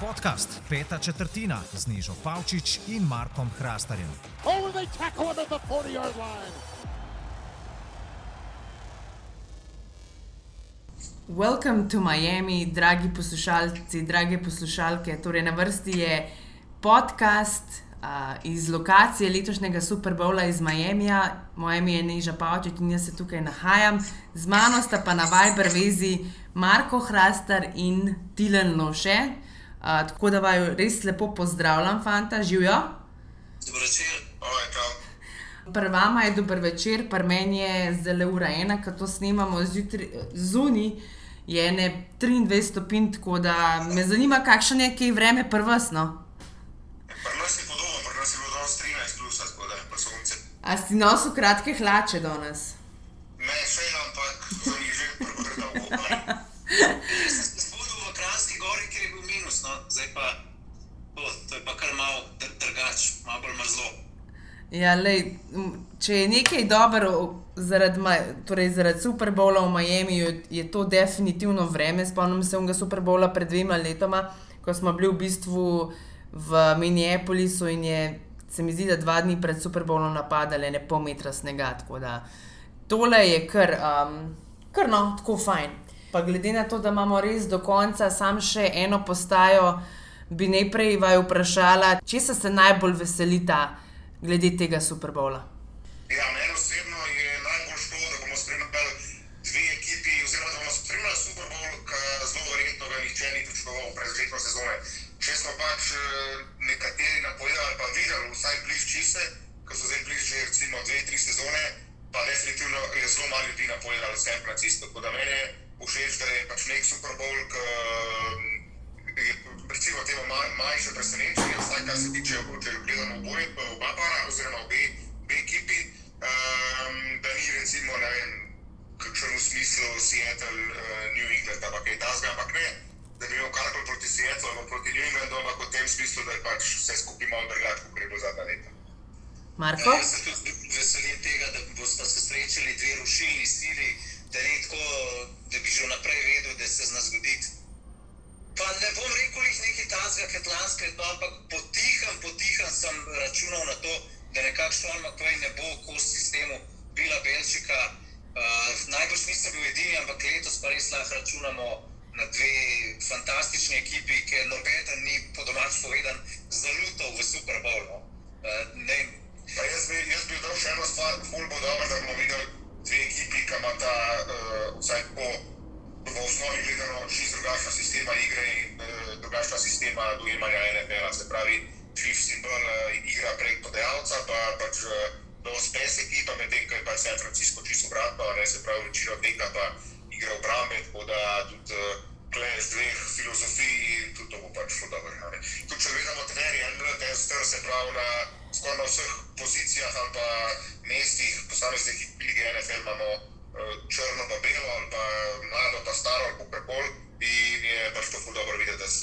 Podcast Peta četrtina z Nižo Pavčič in Markom Hrastarjem. Oh, they tackle him at the 40 yard line. Welcome to Miami, dragi poslušalci, drage poslušalke. Torej, na vrsti je podcast uh, iz lokacije letošnjega Super Bowla iz Miamija. Moje ime je Neža Pavčič in jaz se tukaj nahajam. Z mano sta pa na Viber vezi Marko Hrastar in Tilen Loše. Uh, tako da vaju res lepo pozdravljam, fanta, živijo. Dobro večer, oj, prav. Prvama je dober večer, pri meni je zelo ura ena, ko to snemamo zunaj, je ne 23 stopinj, tako da me zanima, kakšno je kaj vreme prvsno. Pri nas je podobno, pri nas je bilo danes 13 plus, tako da pa sonce. A si nosil kratke hlače danes? Ne, še ampak za njih že prvo Spodil v Kranski gori, kjer je bil minus, no, zdaj pa, o, to je pa kar malo dr drugač, malo bolj mrzlo. Ja, lej, če je nekaj dobro zaradi, torej zaradi Super Bowla v Miami, je to definitivno vreme. Spomnim se onega Super Bowla pred dvema letoma, ko smo bili v bistvu v Minneapolisu in je, se mi zdi, da dva dni pred Super Bowlom napadali ne pol metra snega. Tako da tole je kar, um, kar no, tako fajn. Pa glede na to, da imamo res do konca sam še eno postajo, bi najprej vaju vprašala, česa se najbolj veselita glede tega Super Bowla. Ja, meni osebno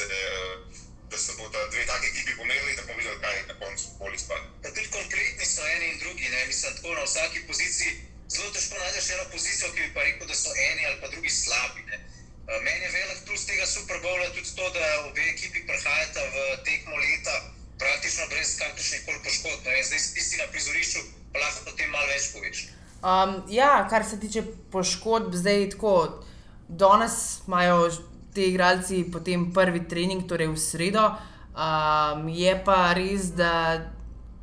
se, uh, da se bodo dve take ekipi pomerili, da bomo videli, kaj na koncu bolj izpade. Pa tudi kompletni so eni in drugi, ne mislim, tako na vsaki poziciji. Zelo težko najdeš eno pozicijo, ki bi pa rekel, da so eni ali pa drugi slabi. Ne. Uh, Meni je velik plus tega Super Bowla tudi to, da obe ekipi prihajata v tekmo leta praktično brez kakršnih koli poškodb. Zdaj si tisti na prizorišču, pa lahko potem malo več poveš. Um, ja, kar se tiče poškodb, zdaj tako. Danes imajo ti igralci potem prvi trening, torej v sredo. Um, je pa res, da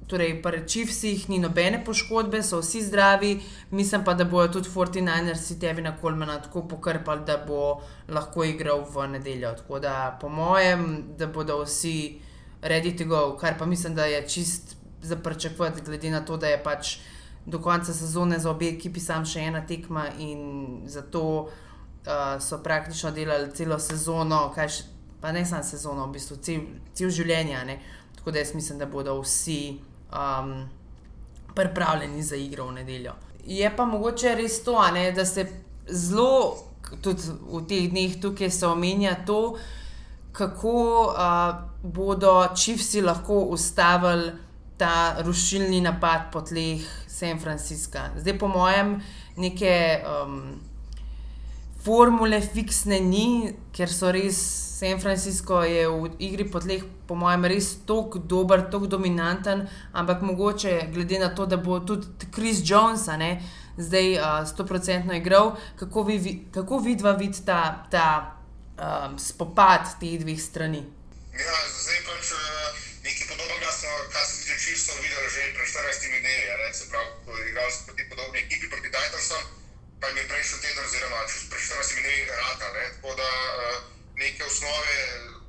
torej pri Chiefsih ni nobene poškodbe, so vsi zdravi, mislim pa, da bojo tudi 49ersi Tevina Kolmana tako pokrpali, da bo lahko igral v nedeljo. Tako da po mojem, da bodo vsi ready to go, kar pa mislim, da je čist za pričakovati, glede na to, da je pač do konca sezone za obe ekipi sam še ena tekma in zato uh, so praktično delali celo sezono, kaj še, pa ne samo sezono, v bistvu cel, cel življenje. ne. Tako da jaz mislim, da bodo vsi um, pripravljeni za igro v nedeljo. Je pa mogoče res to, ne, da se zelo, tudi v teh dneh tukaj se omenja to, kako uh, bodo čivsi lahko ustavili ta rušilni napad po tleh San Francisca. Zdaj, po mojem, neke um, formule fiksne ni, ker so res San Francisco je v igri po tleh, po mojem, res tako dober, tako dominanten, ampak mogoče glede na to, da bo tudi Chris Jones ne, zdaj stoprocentno uh, igral, kako, vi, kako vidva vid ta, ta um, spopad teh dveh strani. Ja, zdaj pač nekaj podobnega, kar sem že čisto videl že pred 14 dnevi. Se pravi, ko je igral proti podobni ekipi proti Titansom, pa je bil prejšnji teden, oziroma pred 14 dnevi, rata. Ne? Tako da uh, neke osnove,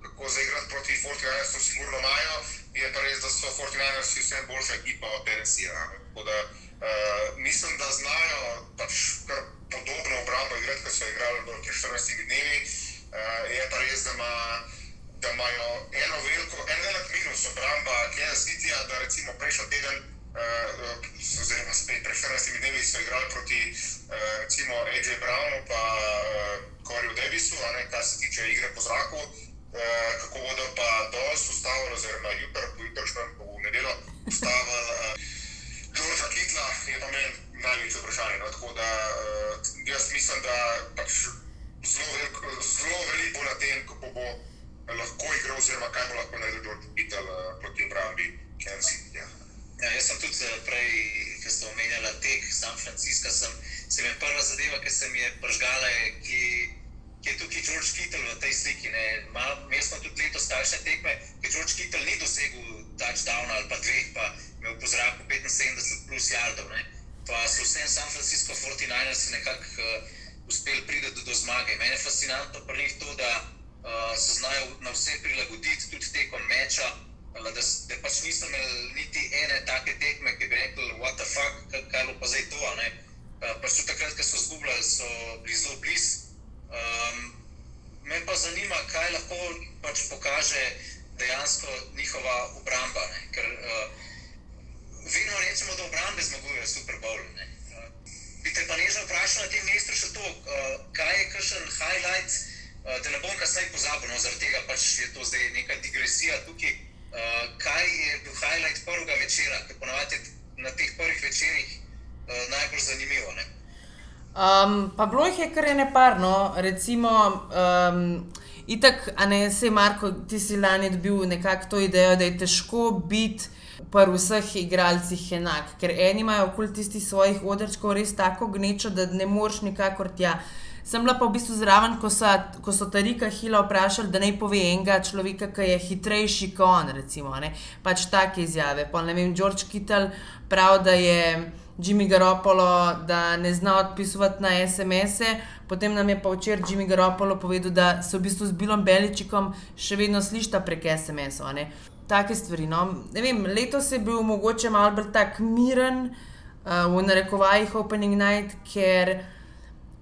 kako zaigrati proti Fortnitesu, sigurno imajo. Je pa res, da so Fortnitesi vse boljša ekipa od Tennessee. Tako da uh, mislim, da znajo pač kar podobno obrambo igrati, kot so igrali proti 14 dnevi. Uh, je pa res, da imajo da imajo eno veliko, en velik minus obramba Kansas City, da recimo prejšnji teden, oziroma spet pred 14 dnevi, so igrali proti uh, recimo AJ Brownu pa uh, Coreyju Davisu, ne, kar se tiče igre po zraku. Uh, kako bodo pa danes ustavili, oziroma jutri, po jutrišnjem, po nedeljo, ustavili uh, Georgea Kitla, je pa meni največje vprašanje. No, tako da uh, jaz mislim, da pač zelo, veliko, bo na tem, kako bo lahko igral, oziroma kaj bo lahko naredil George Peter uh, proti obrambi. Ja. Ja, jaz sem tudi eh, prej, ki ste omenjali tek San Francisco, sem, sem je prva zadeva, ki se mi je pržgala, ki, ki je tukaj George Kittle v tej sliki. Mi smo tudi letos takšne tekme, ki George Kittle ni dosegel touchdown ali pa dveh, pa imel po zraku 75 plus jardov. Ne? Pa so vsem San Francisco 49ers nekako uh, uspeli priti do, do zmage. Mene je fascinantno pri njih to, da uh, se znajo na vse prilagoditi, tudi tekom meča. Uh, da, da pač nismo imeli niti ene take tekme, ki bi rekli, what the fuck, kaj je pa zdaj to. Uh, pač tudi takrat, ko so zgubljali, so bili zelo blizu. Um, me pa zanima, kaj lahko pač pokaže dejansko njihova obramba. Ne? Ker uh, vedno rečemo, da obrambe zmagujejo Super Bowl. Ne? Bi te pa nežno vprašal na tem mestu še to, uh, kaj je kakšen highlight. Eh, da ne bom kasneje pozabil, no, zaradi tega pač je to zdaj neka digresija tukaj. Uh, kaj je bil highlight prvega večera, ki ponovadi na teh prvih večerih uh, najbolj zanimivo? Um, pa bilo jih je kar ene par, no, recimo. Um, Itak, a ne se, Marko, ti si lani dobil nekako to idejo, da je težko biti pri vseh igralcih enak, ker eni imajo okoli tistih svojih odrčkov res tako gnečo, da ne moreš nikakor tja. Sem bila pa v bistvu zraven, ko so, ko so Tarika Hila vprašali, da naj pove enega človeka, ki je hitrejši kot on. Recimo, pač take izjave. Pa ne vem, George Kittel pravi, da je Jimmy Garoppolo, da ne zna odpisovati na SMS-e. Potem nam je pa včeraj Jimmy Garoppolo povedal, da se v bistvu z Bilom Beličikom še vedno slišta prek SMS-ov. Take stvari. No. Vem, letos je bil mogoče malo bolj tak miren, uh, v narekovajih Opening Night, ker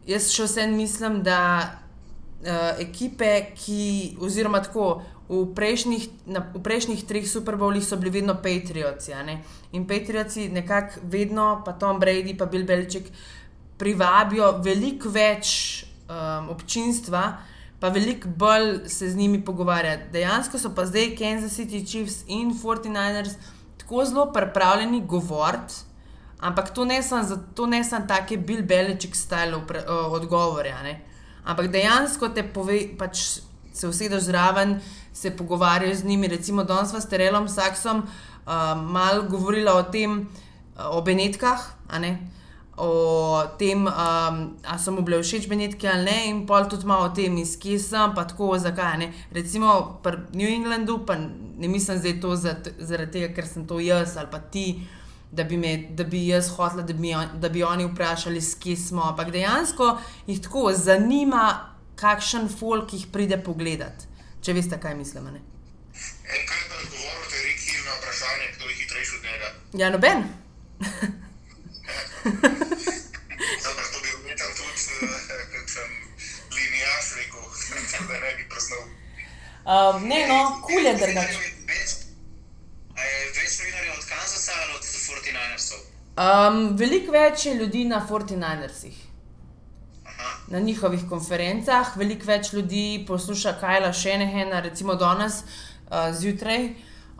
jaz še vsem mislim, da uh, ekipe, ki, oziroma tako, v prejšnjih, na, v prejšnjih treh superbowlih so bili vedno Patriots. Ja, ne? In Patriots nekako vedno, pa Tom Brady, pa Bill Beliček, privabijo veliko več um, občinstva. Pa veliko bolj se z njimi pogovarjati. Dejansko so pa zdaj Kansas City Chiefs in 49ers tako zelo pripravljeni govoriti, Ampak to ne sem, to ne sem take bil belečik style odgovore. Ampak dejansko te pove, pač se usedeš zraven, se pogovarjaš z njimi. Recimo, danes s Terelom Saksom uh, malo govorila o tem, uh, o Benetkah, o tem, um, ali so mu bile všeč Benetke ali ne, in pol tudi malo o tem, iz kje sem, pa tako zakaj. Ne? Recimo, v New Englandu, pa ne mislim zdaj to zaradi tega, ker sem to jaz ali pa ti da bi, me, da bi jaz hotela, da, da bi oni vprašali, s kim smo. Ampak dejansko jih tako zanima, kakšen folk jih pride pogledat. Če veste, kaj mislim. Ne? E, kaj pa odgovorite, reki na vprašanje, kdo je hitrejši od njega? Ja, noben. Zato, to bi umetal tudi, eh, kot sem linijaš rekel, da ne bi praznal. Um, ne, no, kulje drugače. Um, veliko več je ljudi na 49ersih, na njihovih konferencah, veliko več ljudi posluša Kajla Šenehena, recimo danes uh, zjutraj.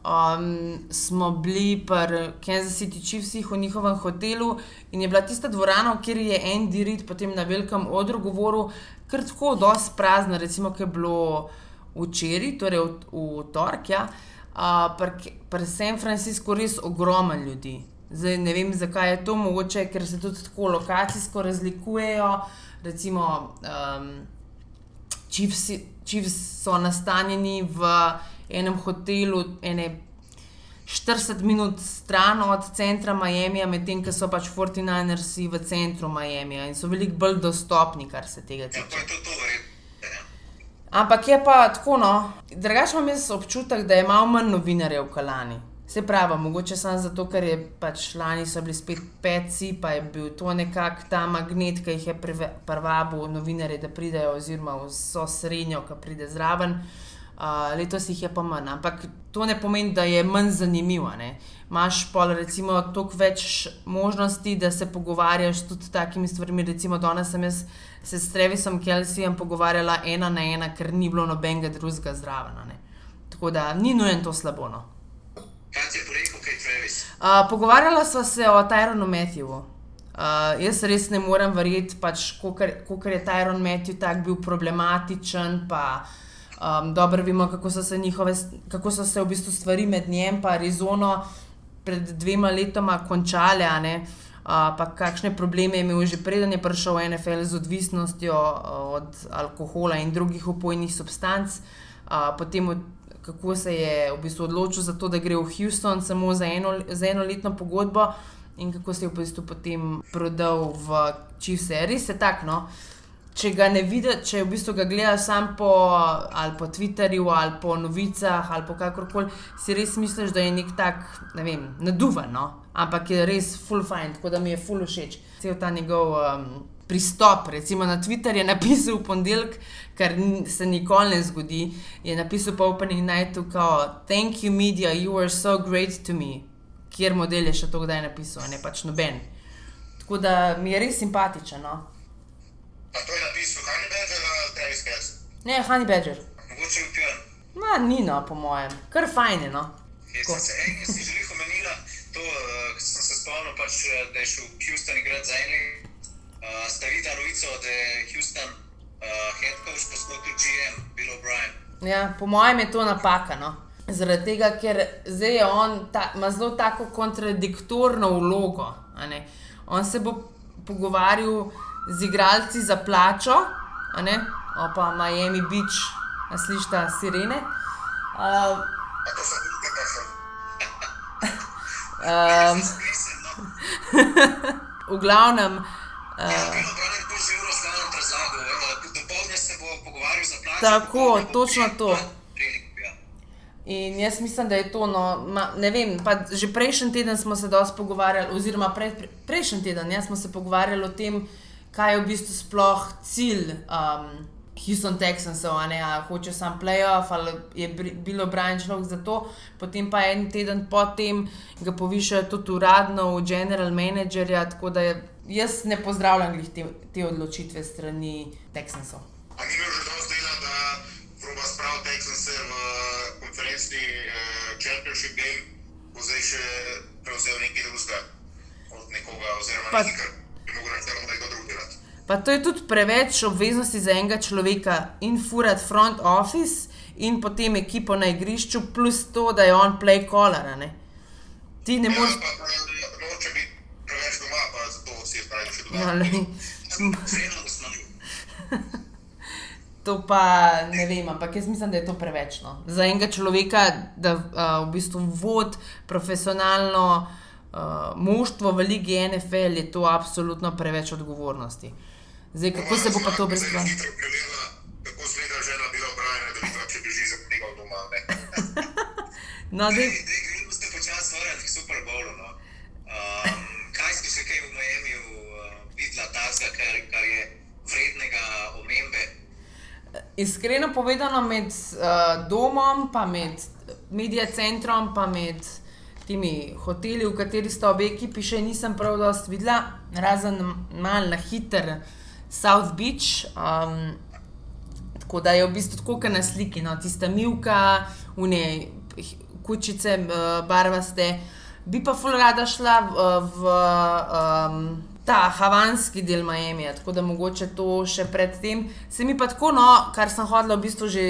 um, smo bili pri Kansas City Chiefsih v njihovem hotelu in je bila tista dvorana, kjer je Andy Reid potem na velikem odru govoril, kar tako dosti prazna, recimo, ki je bilo včeraj, torej v, v torek. Ja. Uh, pri pri San Franciscu res ogromen ljudi. Zdaj ne vem, zakaj je to mogoče, ker se tudi tako lokacijsko razlikujejo. Recimo, um, Chiefsi, Chiefs so nastanjeni v enem hotelu, ene 40 minut stran od centra Miami, medtem ko so pač 49ersi v centru Miami in so veliko bolj dostopni, kar se tega Ja, to tiče. je to, to verjetno. Ampak je pa tako, no, drugače imam jaz občutek, da je malo manj novinarjev kot lani. Se pravi, mogoče samo zato, ker je pač lani so bili spet peci, pa je bil to nekako ta magnet, ki jih je privabil novinarje, da pridejo, oziroma vso srednjo, ki pride zraven. Uh, letos jih je pa manj, ampak to ne pomeni, da je manj zanimivo. Imaš pa recimo toliko več možnosti, da se pogovarjaš tudi s takimi stvarmi. Recimo danes sem jaz se s Trevisom Kelseyjem pogovarjala ena na ena, ker ni bilo nobenega drugega zraven. Tako da ni nujen to slabo. No. Kaj ti je porekel, kaj Travis? Uh, pogovarjala sva se o Tyronu Matthewu. Uh, jaz res ne morem verjeti, pač, kako je Tyron Matthew tako bil problematičen. Pa, um, dobro vemo, kako so, se njihove, kako so se v bistvu stvari med njim in Arizono pred dvema letoma končale. Uh, pa kakšne probleme je imel že preden je prišel v NFL z odvisnostjo uh, od alkohola in drugih opojnih substanc, uh, potem kako se je v bistvu odločil za to, da gre v Houston samo za, eno, za enoletno pogodbo in kako se je v bistvu potem prodal v Chiefs. Res je tako. No? Če ga ne vidiš, če v bistvu ga gledaš samo po, ali po Twitterju, ali po novicah, ali po kakorkoli, si res misliš, da je nek tak, ne vem, naduvan, no? ampak je res full fine, tako da mi je full všeč. Cel ta njegov um, pristop, recimo na Twitter je napisal v ponedeljek, kar se nikoli ne zgodi, je napisal po Opening Nightu, kao, thank you media, you were so great to me. Kjer model je še to kdaj napisal, ne pač noben. Tako da mi je res simpatičen. No? A to je napisal Honey Badger ali Travis Kelce? Ne, Honey Badger. Mogoče pijan. Ma, ni no, po mojem, kar fajn je. No. Jaz sem se ej, si že jih omenila, to uh, sem se spomnil, pač, eh, da je šel Houston igrati za eni. Uh, sta videla novico, da je Houston uh, head coach poskutil GM, Bill O'Brien. Ja, po mojem je to napaka. No. Zaradi tega, ker zdaj je on ta, ima zelo tako kontradiktorno vlogo. On se bo pogovarjal z igralci za plačo, a ne, o pa Miami Beach, a slišta sirene. Uh, A to sem tudi pa sem. um, no. v glavnem, uh, plačo. Tako, točno to. In jaz mislim, da je to, no, ma, ne vem, pa že prejšnji teden smo se dosti pogovarjali, oziroma pred, pre, prejšnji teden ja, smo se pogovarjali o tem, kaj je v bistvu sploh cilj um, Houston Texansov, a ne, a hoče sam playoff ali je bilo Brian človek za to, potem pa en teden potem ga povišajo tudi uradno v general managerja, tako da je, jaz ne pozdravljam te, te odločitve strani Texansov. A ni imel že dosti dela, da proba spraviti Texanse v konferenčni uh, championship game, bo zdaj še prevzel nekaj drugega od nekoga, oziroma Pa- nekaj, bi mogel načeloma nekdo drug delati. Pa to je tudi preveč obveznosti za enega človeka in furati front office in potem ekipo na igrišču, plus to, da je on play a Ne? Ti ne Ja, moreš. eh, noče biti preveč doma, pa zato si je spravil še Ja, da smo To pa ne vem, ampak jaz mislim, da je to preveč. No. Za enega človeka, da uh, v bistvu vod profesionalno moštvo v Ligi NFL, je to absolutno preveč odgovornosti. Zdaj, kako se bo pa to brez Zdaj tega? je hitro preverila, kako zgleda žena bila Brian, da videla, če beži za knjigo doma. Ne? No, dej, gremo ste počasi vrniti k Super Bowlu. No. Um, kaj si še kaj v Miami uh, videla, tazga, kar, kar je vrednega omembe? Iskreno povedano, med uh, domom, pa med medija centrom, pa med temi hoteli, v kateri sta obe ekipi, še nisem prav dosti videla, razen mal na hiter South Beach. Um, tako da je v bistvu tako, kot na sliki, no, tista milka, une kučice, uh, barvaste. Bi pa ful rada šla v, v um, ta havanski del Miami, tako da mogoče to še predtem. Se mi pa tako, no, kar sem hodila v bistvu že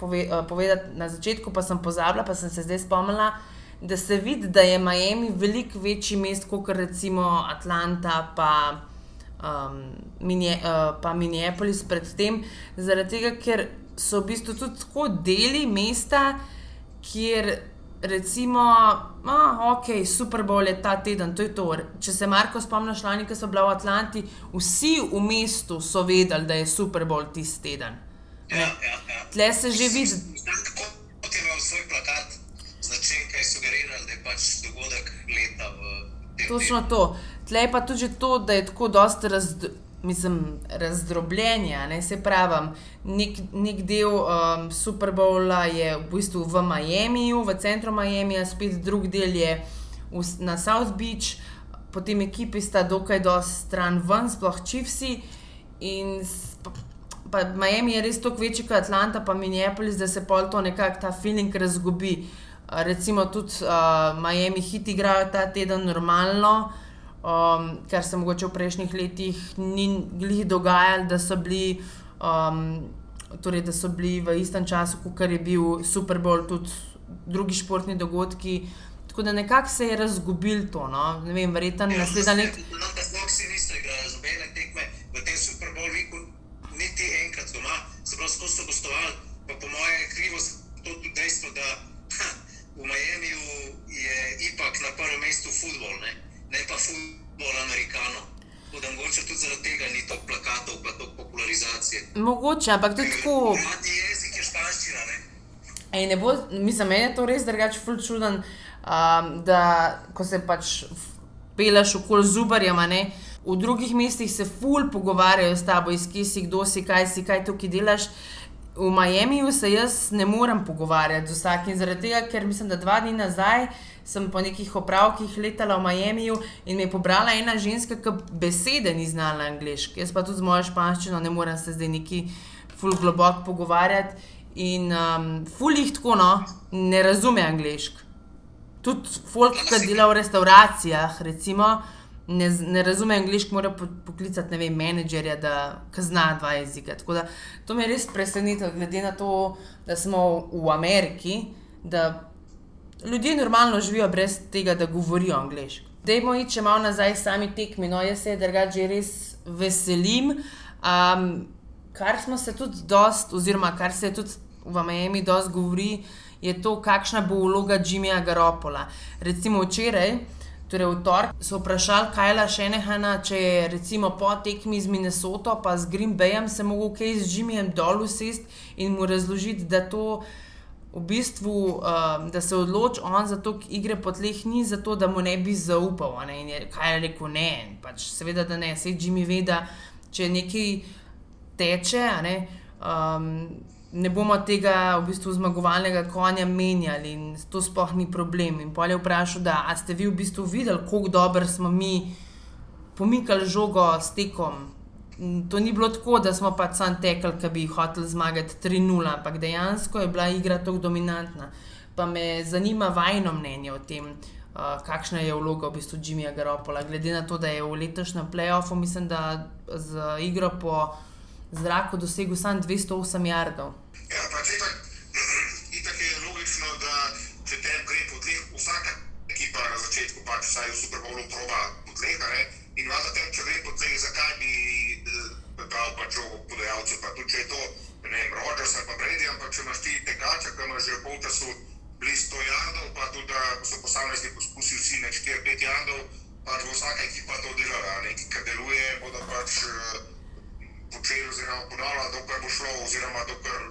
pove, uh, povedati na začetku, pa sem pozabila, pa sem se zdaj spomnila, da se vidi, da je Miami veliko večji mest kot recimo Atlanta. Pa, Um, Minje, uh, pa Minneapolis predtem, zaradi tega, ker so v bistvu tudi tako deli mesta, kjer recimo, ah, ok, Super Bowl je ta teden, to je to. Če se Marko spomniš, člani, ki so bili v Atlanti, vsi v mestu so vedeli, da je Super Bowl tisti teden. Ja, ja, ja. Tle se že vidi. Tako kot je imel svoj plakat, značilka je sugerirala, da je pač dogodek leta v tem. Točno to. Tle je pa tudi to, da je tako dosta razdrobljen mislim, razdrobljenja. Ne, se pravi, nek, nek del um, Super Bowla je v bistvu v Miamiju, v centru Miamija, spet drug del je v, na South Beach, potem ekipi sta dokaj dosti stran ven, sploh Chiefsi. In pa, pa Miami je res toliko večji kot Atlanta, pa Minneapolis, da se pol to nekako ta feeling razgubi. Recimo tudi uh, Miami hit igrajo ta teden normalno um, kar se mogoče v prejšnjih letih ni glih dogajalo, da so bili. Um, Torej, da so bili v istem času, kot je bil Super Bowl, tudi drugi športni dogodki. Tako da nekako se je razgubil to. No? Ne vem, verjetno Ja, naslednja leta. No, da sploh si niso igrali z nobene tekme v tem Super Bowl viku, niti enkrat doma, se pravi, skozi so gostovali. Pa po mojem je krivo to tudi dejstvo, da v Miamiju je ipak na prvem mestu futbol, ne, ne pa futbol amerikano. Tako da mogoče tudi zaradi tega ni toliko plakatov, pa toliko popularizacije. Mogoče, ampak je tako. Uradni jezik je španščina, ne. Ej, ne bo, mislim, meni je to res drugače ful čuden, um, da ko se pač peleš okoli z ubarjem, a ne, v drugih mestih se ful pogovarjajo s tabo, iz kje si, kdo si, kaj si, kaj tukaj delaš. V Miamiju se jaz ne morem pogovarjati z vsakim, zaradi tega, ker mislim, da dva dni nazaj sem po nekih opravkih letala v Miamiju in me je pobrala ena ženska, ki besede ni znala angliško. Jaz pa tudi z mojo španščino ne morem se zdaj neki ful globoko pogovarjati. In um, ful jih tako, no, ne razume angliško. Tudi folk, ki dela v restauracijah, recimo, ne, ne razume angliško, mora po- poklicati, ne vem, menedžerja, da zna dva jezika. Tako da to me je res presenetilo, glede na to, da smo v Ameriki, da ljudje normalno živijo brez tega, da govorijo angliško. Dajmo iti, če malo nazaj sami tekmi, no jaz se drugače res veselim. Um, kar smo se tudi dost, oziroma kar se tudi v Miami dost govori, je to, kakšna bo vloga Jimmyja Garopola. Recimo včeraj, torej v torek, so vprašali Kajla Šenehana, če je recimo po tekmi z Minnesoto pa z Green Bayem se mogel kaj z Jimmyjem dol usest in mu razložiti, da to v bistvu, um, da se odloči on za to, igre po tleh, ni zato, da mu ne bi zaupal. Ne? Je kaj je rekel, ne, pač seveda, da ne, vse Jimmy ve, da če nekaj teče, ne, um, ne bomo tega v bistvu zmagovalnega konja menjali in to sploh ni problem. In pol je vprašal, da a ste vi v bistvu videli, kako dobro smo mi pomikali žogo s tekom. To ni bilo tako, da smo pač sam tekli, ki bi hotel zmagati 3-0, ampak dejansko je bila igra tako dominantna. Pa me zanima vajno mnenje o tem, uh, kakšna je vloga v bistvu Jimmyja Garopola. Glede na to, da je v letošnjem playoffu, mislim, da z igro po zraku dosegel samo 208 jardov. Ja, pač itak, itak je logično, da če te gre po tleh, vsaka ekipa na začetku pač vsaj v Super Bowlu proba po tleh? In valjda tem, če gre po tleh, zakaj bi eh, dal pač žogo podajalcu, pa tudi če je to, ne vem, Rodgers ali pa Brady, ampak če imaš ti tekača, ki imaš že v polčasu blizu 100 jardov, pa tudi da so posamezni poskusi vsi na 4-5 jardov, pač bo vsaka ekipa to delala, a ne? Ki deluje, bodo pač eh, počeli oziroma ponavljali, dokler bo šlo, oziroma dokler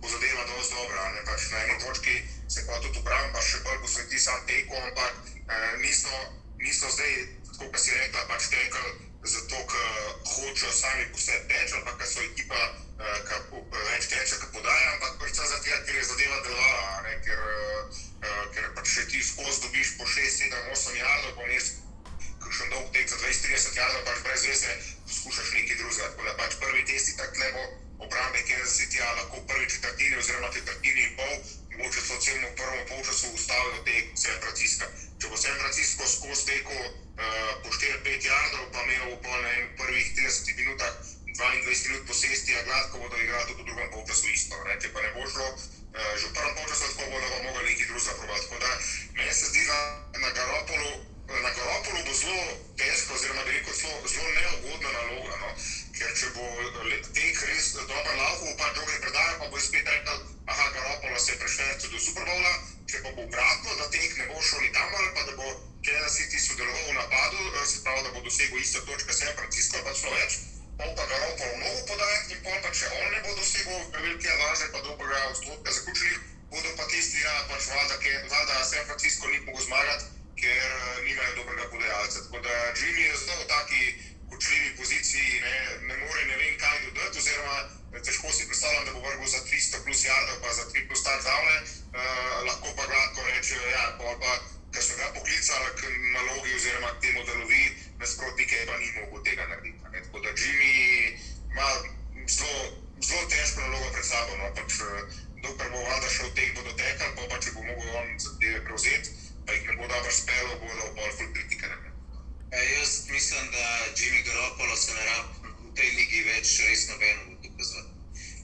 bo zadeva dovolj dobra. Ne? Pač na eni točki se pa tudi obram, pa še bolj posveti sam teku, ampak eh, niso, niso zdaj, kot si rekla, pač tekli zato, ker hočejo sami po sebi teči, pa ker so ekipa, eh, ki več teče, ki podaja, ampak pač zato, ker je zadeva delovala, ne? ker, eh, eh, ker pač če ti skozi dobiš po 6, 7, 8 jardov, pa vmes kakšen dolg tek za 20-30 jardov, pač brez veze skušaš nekaj drugega. Tako da pač prvi testi tak ne bo obrambe, ker se ti ja lahko prvi četrtini oziroma četrtini in pol, mogoče so celemu prvemu polčasu ustavili te San Francisca. Če bo San Francisco skozi teko uh, eh, po 4-5 jardov, pa imel po ne, prvih 30 minutah 22 minut posesti, a gladko bodo igrali tudi v drugem polčasu isto. Ne? Če pa ne bo šlo, uh, že v prvem polčasu tako bodo pa mogli neki drug zaprovati. Tako da meni se zdi na, na Garopolu Na Garopolu bo zelo težko, oziroma veliko zelo, zelo neugodna naloga. No? Ker če bo tek res dobro lahko, pa dolge predaje, pa bo spet rekel, aha, Garopolo se je prešel do Superbola, če pa bo obratno, da tek ne bo šel nikamor, pa da bo Kansas City sodeloval v napadu, se pravi, da bo dosegel iste točke San Francisco, pa celo več, pol pa Garopolo mnogo podajati in pol pa če on ne bo dosegel velike avaže, pa dobrega odstotka zaključili, bodo pa tisti, ja, pač vlada, da San Francisco ni mogel zmagati, ker nimajo dobrega podajalca. Tako da Jimmy je zelo taki kočljivi poziciji, ne, ne more ne vem kaj dodati, oziroma težko si predstavljam, da bo vrgel za 300 plus jardov, pa za 3 plus touchdowne, uh, lahko pa gladko reče, ja, pa, pa ker so ga poklicali k nalogi oziroma k temu, da lovi nasprotnike, pa ni mogel tega narediti. Ne. Tako da Jimmy ima zelo, zelo težko nalogo pred sabo, no, pač, dokler bo vlada šel tek, bodo tekali, pa, pa če bo mogel on zadeve prevzeti, pa jih ne bo dobro spelo, bodo bolj full kritike. Ne. E, jaz mislim, da Jimmy Garoppolo se ne rabi v tej ligi več res nobeno dokazovati.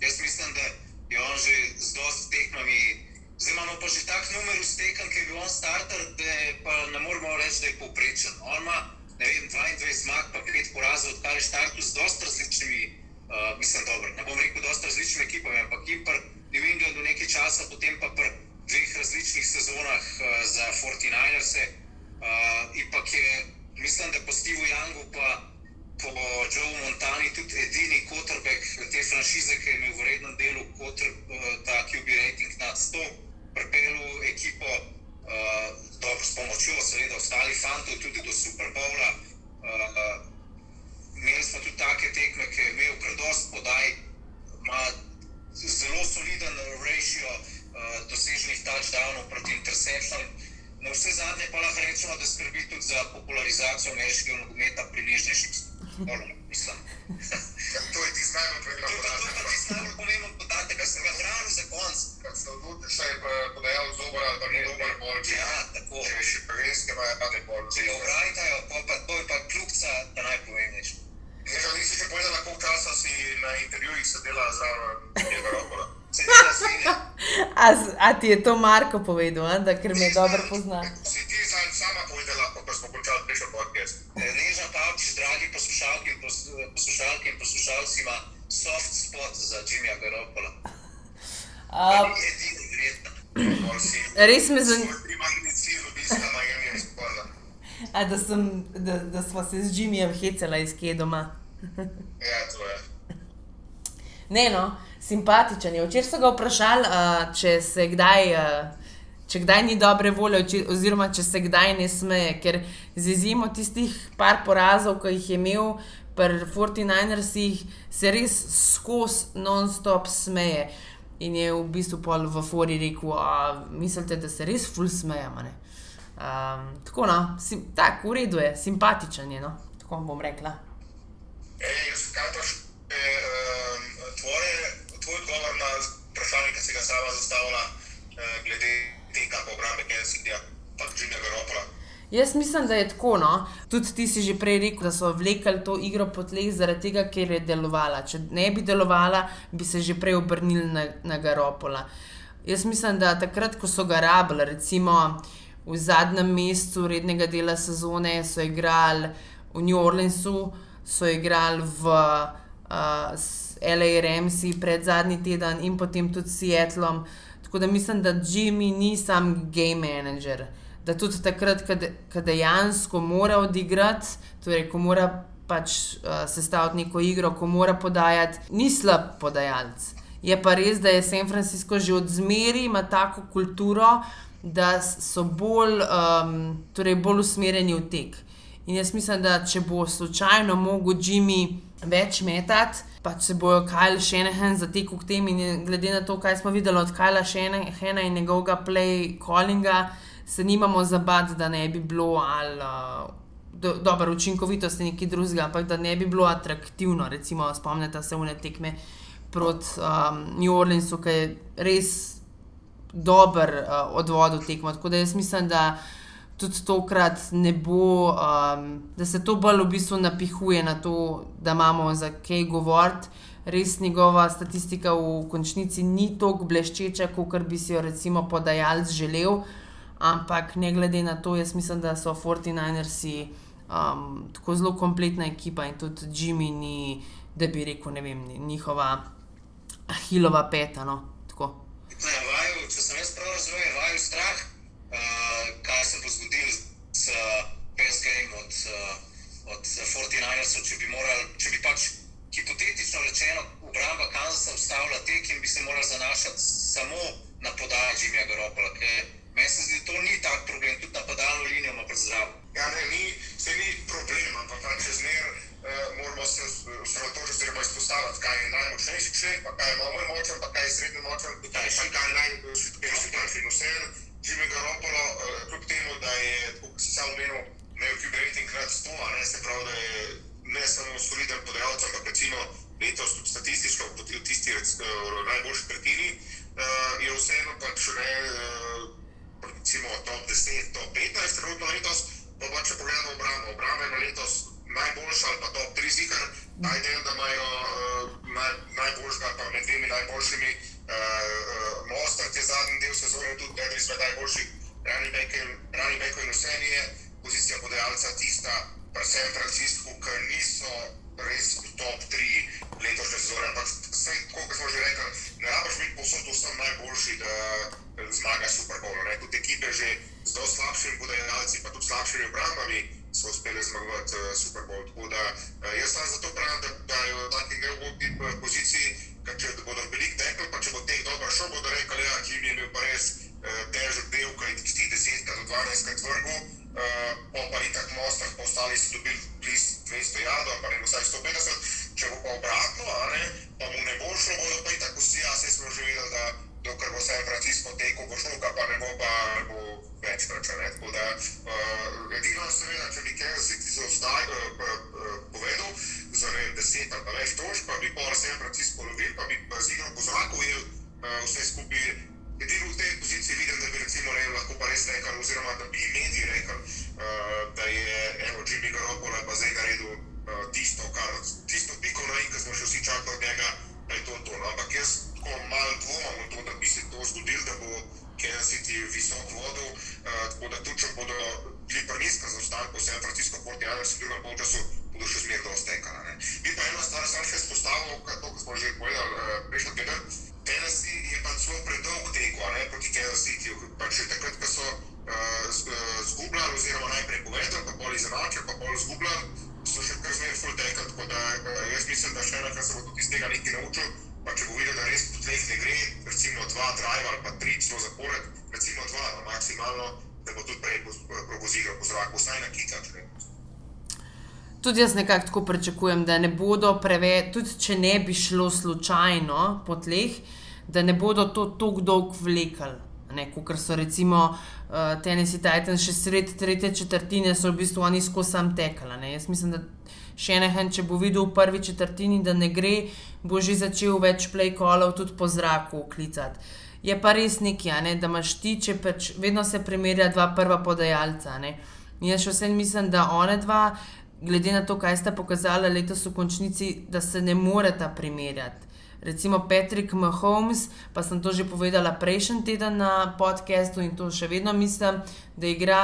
Jaz mislim, da je on že z dosti tekmami, zdaj imamo pa že tak numer ustekan, ki je bil on starter, da pa ne moremo reči, da je povprečen. On ima, ne vem, 22 zmag, pa 5 porazov, odkar je startul z dosti različnimi, uh, mislim, dobro, ne bom rekel dosti različnimi ekipami, ampak pa New Englandu nekaj časa, potem pa pri dveh različnih sezonah uh, za 49erse, uh, ipak je mislim, da po Stevu Youngu, pa po Joe Montani, tudi edini quarterback te franšize, ki je imel v rednem delu quarter, ta QB rating nad 100, pripeljal ekipo, uh, dobro s pomočjo, seveda, ostalih fantov, tudi do Super Bowla. Uh, imeli smo tudi take tekme, ki je imel predost podaj, ima zelo soliden ratio uh, doseženih touchdownov proti interceptionom. Na vse zadnje pa lahko rečemo, da skrbi tudi za popularizacijo ameriškega nogometa pri nižjih spolih. to je ti znano To je tisti najbolj pomemben podatek, ki sem ga hranil za konc. Kad se odločiš, da je podajal zobra, da ni dober bol. Ja, tako. Če je še prvenske, ima je bol. Če ga obrajtajo, pa, pa to je pa kljubca, da najpomembnejši. Neža, nisi še povedala, koliko časa si na intervjujih sedela zraven tega A, a ti je to Marko povedal, a, da ker me dobro pozna? Si ti sam, sama povedala, ko smo končali prejšnjo podcast. Neža Pavčič, dragi poslušalki in pos, poslušalki in poslušalci, ima soft spot za Jimmyja Garoppola. A, Ni edini, verjetno. Res me zanima, a, da, sem, da, da smo se z Jimmyjem hecala iz kje doma. Ja, to je. Ne, no, simpatičen je. Včeraj so ga vprašali, uh, če se kdaj. Uh, Če kdaj ni dobre volje, če- oziroma če se kdaj ne smeje, ker z izjemo tistih par porazov, ki jih je imel pri 49ersih, se res skozi non-stop smeje. In je v bistvu pol v Fori rekel, a mislite, da se res ful smejemo. Um, tako no, sim, tak, v redu je, simpatičen je, no, tako bom rekla. Ej, še um, tvoje, tvoj odgovor na vprašanje, ki si ga sama zastavila, uh, glede tega po obrambe Cityja, pa Jimmyja Garoppola. Jaz mislim, da je tako. No. Tudi ti si že prej rekel, da so vlekli to igro po tleh zaradi tega, ker je delovala. Če ne bi delovala, bi se že prej obrnili na, na Garopola. Jaz mislim, da takrat, ko so ga rabili, recimo v zadnjem mesecu rednega dela sezone, so igrali v New Orleansu, so igrali v uh, Remsi pred zadnji teden in potem tudi s Seattleom. Tako da mislim, da Jimmy ni sam game manager. Da tudi takrat, ko dejansko mora odigrati, torej ko mora pač uh, sestaviti neko igro, ko mora podajati, ni slab podajalec. Je pa res, da je San Francisco že od zmeri ima tako kulturo, da so bolj, um, torej bolj usmerjeni v tek. In jaz mislim, da če bo slučajno mogel Jimmy več metati, pač se bojo Kajl Šenehan zatekel k tem in glede na to, kaj smo videli od Kajla Šenehana in njegovega play callinga, se nimamo zabati, da ne bi bilo ali. Uh, do, dobro, učinkovitost je nekaj drugega, ampak da ne bi bilo atraktivno. Recimo, spomnite se vne tekme proti um, New Orleansu, ki je res dober uh, odvodil tekmo. Tako da jaz mislim, da tudi tokrat ne bo, um, da se to bolj v bistvu napihuje na to, da imamo za kaj govoriti. Res njegova statistika v končnici ni tako bleščeča, kot bi si jo recimo podajalec želel, ampak ne glede na to, jaz mislim, da so 49ersi um, tako zelo kompletna ekipa in tudi Jimmy ni, da bi rekel, ne vem, njihova ahilova peta. No? Tako. Ne, vaju, če sem jaz prav razumel, je vaju strah, uh, kaj se bo zgodilo s PSG-jem od, uh, od 49ersov, če bi morali, če bi pač hipotetično rečeno obramba Kanzasa ustavila tek in bi se morali zanašati samo na podajo Jimmyja Garopola. Meni se zdi, da to ni tak problem, tudi napadalno linijo ima zdrav. Ja, ne, ni, se ni problem, ampak pač čez mer uh, moramo se osredotočiti, oziroma izpostaviti, kaj je najmočnejši člen, pa kaj je manj močen, pa kaj je srednjo močen, pa kaj je najšipkejši člen. Vseeno, Jimmy Garoppolo, uh, kljub temu, da je, kot si sam omenil, imel QB rating krat 100, a ne se pravi, da je ne samo soliden podajalec, ampak recimo letos tudi statistično, kot v tisti uh, najboljši tretjini, uh, je vseeno pač ne. Uh, recimo top 10, top 15, trenutno letos, pa pa če pogledamo obrambo, obramba je letos najboljša ali pa top 3 zikar, taj del, da imajo uh, naj, najboljšega, pa med dvemi najboljšimi, uh, uh, Mostar, te zadnji del sezone, tudi eden izmed najboljših running backov in vse nije, pozicija podajalca tista, pa San Francisco, ker niso Tudi jaz nekako tako pričakujem, da ne bodo preveč, tudi če ne bi šlo slučajno po tleh, da ne bodo to tako dolgo vlekli. Kot so recimo uh, Tennessee Titans, še sredi tretje četrtine, so v bistvu oni skozi sam tekali. Jaz mislim, da še ene, če bo videl v prvi četrtini, da ne gre, bo že začel več play-callov tudi po zraku klicati. Je pa res nekaj, ne, da imaš ti, če pač vedno se primerja dva prva podajalca. Ne. In jaz še vsem mislim, da one dva, glede na to, kaj sta pokazala letos v končnici, da se ne moreta primerjati. Recimo Patrick Mahomes, pa sem to že povedala prejšnji teden na podkastu in to še vedno mislim, da igra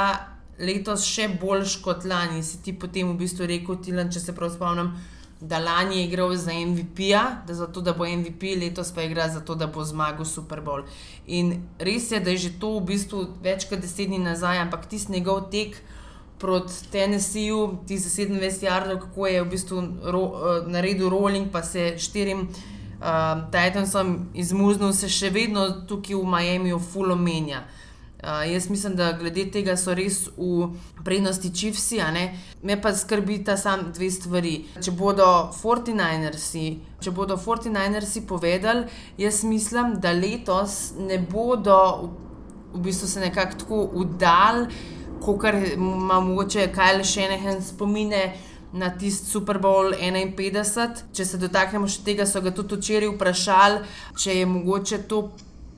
letos še boljš kot lani. Si ti potem v bistvu rekel, Tilan, če se prav spomnim, da lani je igral za MVP-ja, da, zato, da bo MVP, letos pa igra za to, da bo zmagal Super Bowl. In res je, da je že to v bistvu več kot deset dni nazaj, ampak tisti njegov tek. Proti Tennesseeju, ti za 27 jardov, kako je v bistvu ro, uh, naredil rolling, pa se štirim uh, Titansom izmuznil, se še vedno tukaj v Miami, v Fullo menja. Uh, Uh, jaz mislim, da glede tega so res v prednosti čivsi, me pa skrbi ta sam dve stvari. Če bodo 49ersi, če bodo 49ersi povedali, jaz mislim, da letos ne bodo v, bistvu se nekako tako udal, kot ima mogoče Kajl še nekaj spomine. Na tisti Super Bowl 51, če se dotaknemo še tega, so ga tudi včeraj vprašali, če je mogoče to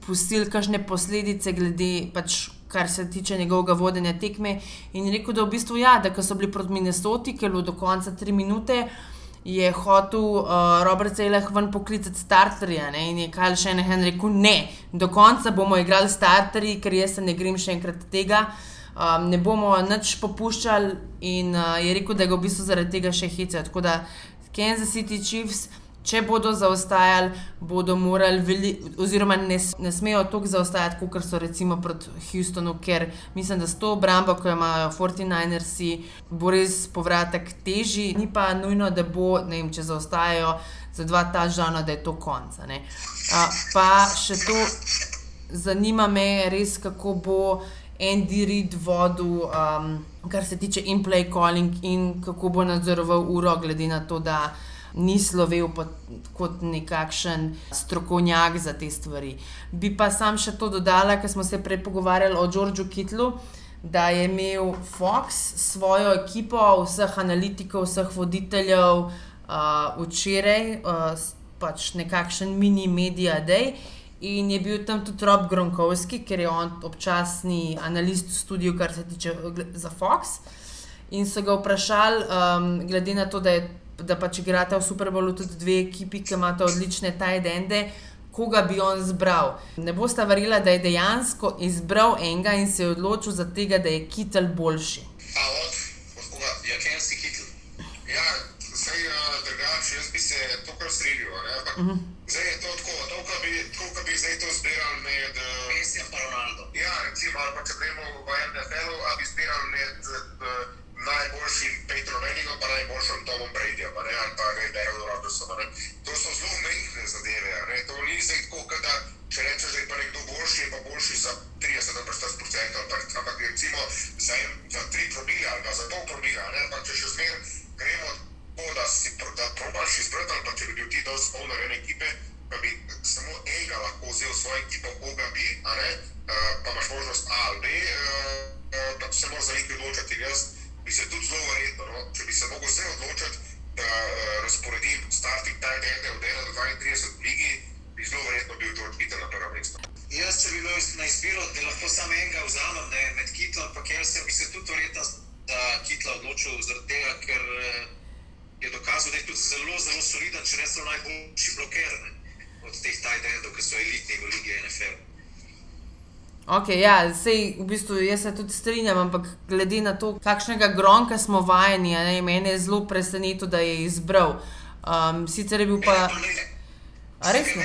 pustili kakšne posledice, glede pač kar se tiče njegovega vodenja tekme. In rekel, da v bistvu ja, da so bili proti Minnesoti, ker je bilo do konca tri minute. Je hotel uh, Robert Zelah ven poklicati starterja ne? in je Kajl še en rekel: Ne, do konca bomo igrali starterji, ker jaz se ne grem še enkrat tega. Um, ne bomo nič popuščali, in uh, je rekel, da ga v bistvu zaradi tega še hece. Tako da Kansas City Chiefs, če bodo zaostajali, bodo morali, veli, oziroma ne, ne smejo toliko zaostajati, kot so recimo proti Houstonu, ker mislim, da s to obrambo, ko imajo 49ersi, bo res povratek težji. Ni pa nujno, da bo, ne vem, če zaostajajo za dva ta žana, da je to. Uh, pa še to, zanima me res, kako bo. Andy Reid vodil, um, kar se tiče in-play calling, in kako bo nadzoroval uro, glede na to, da ni slovel pot, kot nekakšen strokovnjak za te stvari. Bi pa sam še to dodala, ker smo se prej pogovarjali o Georgeu Kitlu. Da je imel Fox svojo ekipo, vseh analitikov, vseh voditeljev, uh, včeraj, uh, pač nekakšen mini-media day. In je bil tam tudi Rob Gronkovski, ker je on občasni analist v studiu, kar se tiče za Fox. In so ga vprašali, um, glede na to, da, je, da pač igrate v Super Bowlu tudi dve ekipi, ki imata odlične tajdende, koga bi on zbral. Ne boste verjeli, da je dejansko izbral enega in se je odločil za tega, da je Kitel boljši. A od, od koga? Ja, Kitel. Ja, zdaj uh, drugače, jaz bi se to kar strelil, ampak uh -huh. zdaj je to tako, recimo, ali pa če gremo v NFL-u, ali bi zbiral med uh, najboljšim Petrom Manningom, pa najboljšim Tomom Bradyjem, ali pa ne Daryl Robertsom. To Ok, ja, sej, v bistvu jaz se tudi strinjam, ampak glede na to, kakšnega gronka smo vajeni, ne, mene je zelo presenetilo, da je izbral. Um, sicer je bil pa. A res?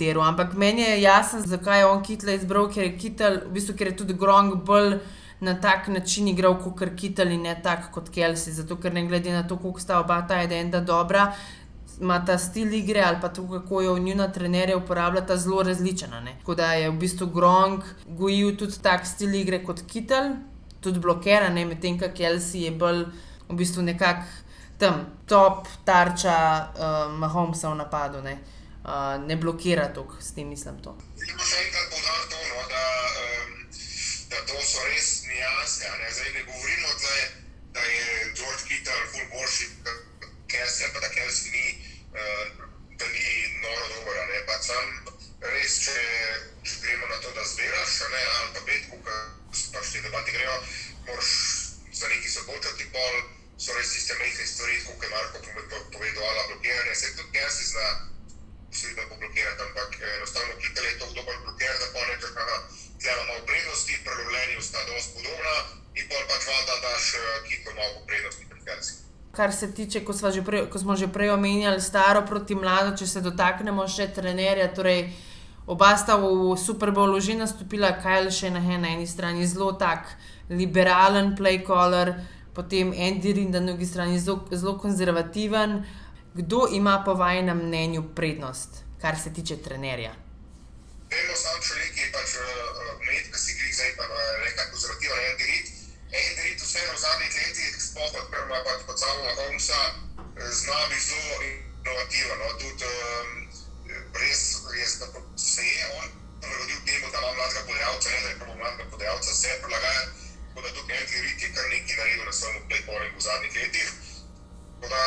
Ni argumentiral, ampak meni je jasno, zakaj je on Kitla izbral, ker je Kitel, v bistvu, ker je tudi Gronk bolj na tak način igral kot Kitel in ne tak kot Kelsey. Zato, ker ne glede na to, koliko sta oba ta enda dobra, ima ta stil igre ali pa to, kako jo njuna trenerja uporabljata, zelo različna. Ne? Tako da je v bistvu Gronk gojil tudi tak stil igre kot Kitel, tudi blokiran, medtem ko Kelsey je bolj v bistvu nekako tam top tarča uh, Mahomesa v napadu. Ne? Uh, ne blokira toliko, s tem mislim to. Lahko še enkrat poudarim to, no, da, um, da to so res nijanse. Ne? Zdaj ne govorimo, tle, da je George Kittel ful boljši Kelsey, pa da Kelsey ni, uh, da ni noro dober. Ne? Pa sam res, če, če gremo na to, da zbiraš, ne, ali pa ki pač te debate grejo, moraš za neki se odločiti, pol so res tiste mehke stvari, kot je Marko povedal, ali blokiranje, se tudi Kelsey zna seveda poblokirati, ampak enostavno Kittel je to dober blokiran, da pa reče, da tleva malo prednosti, prelovljenju sta dosti podobna in pol pač valjda daš Kittel malo prednosti pri Kelsey. Kar se tiče, ko, že prej, ko smo že prej omenjali, staro proti mlado, če se dotaknemo še trenerja. Torej, oba sta v Super Bowlu že nastopila, Kajl še na eni strani zelo tak liberalen playcaller, potem Andy Reid na drugi strani zelo, zelo konzervativen. Kdo ima po vašem mnenju prednost, kar se tiče trenerja? Vedno sam človek je pač eh, med, ki si jih zdaj pa eh, nekako konzervativen en dirit. En dirit vseeno v zadnjih letih, sploh kot prva pač pod Savoma Holmesa, eh, zna biti zelo inovativen. No? Tudi um, res, res da se je on prilagodil temu, da ima mladega podajalca, ne da je prvo mladega podajalca, se je prilagajal, tako da tudi en dirit je kar nekaj naredil na svojem playboardingu v zadnjih letih. Tako da,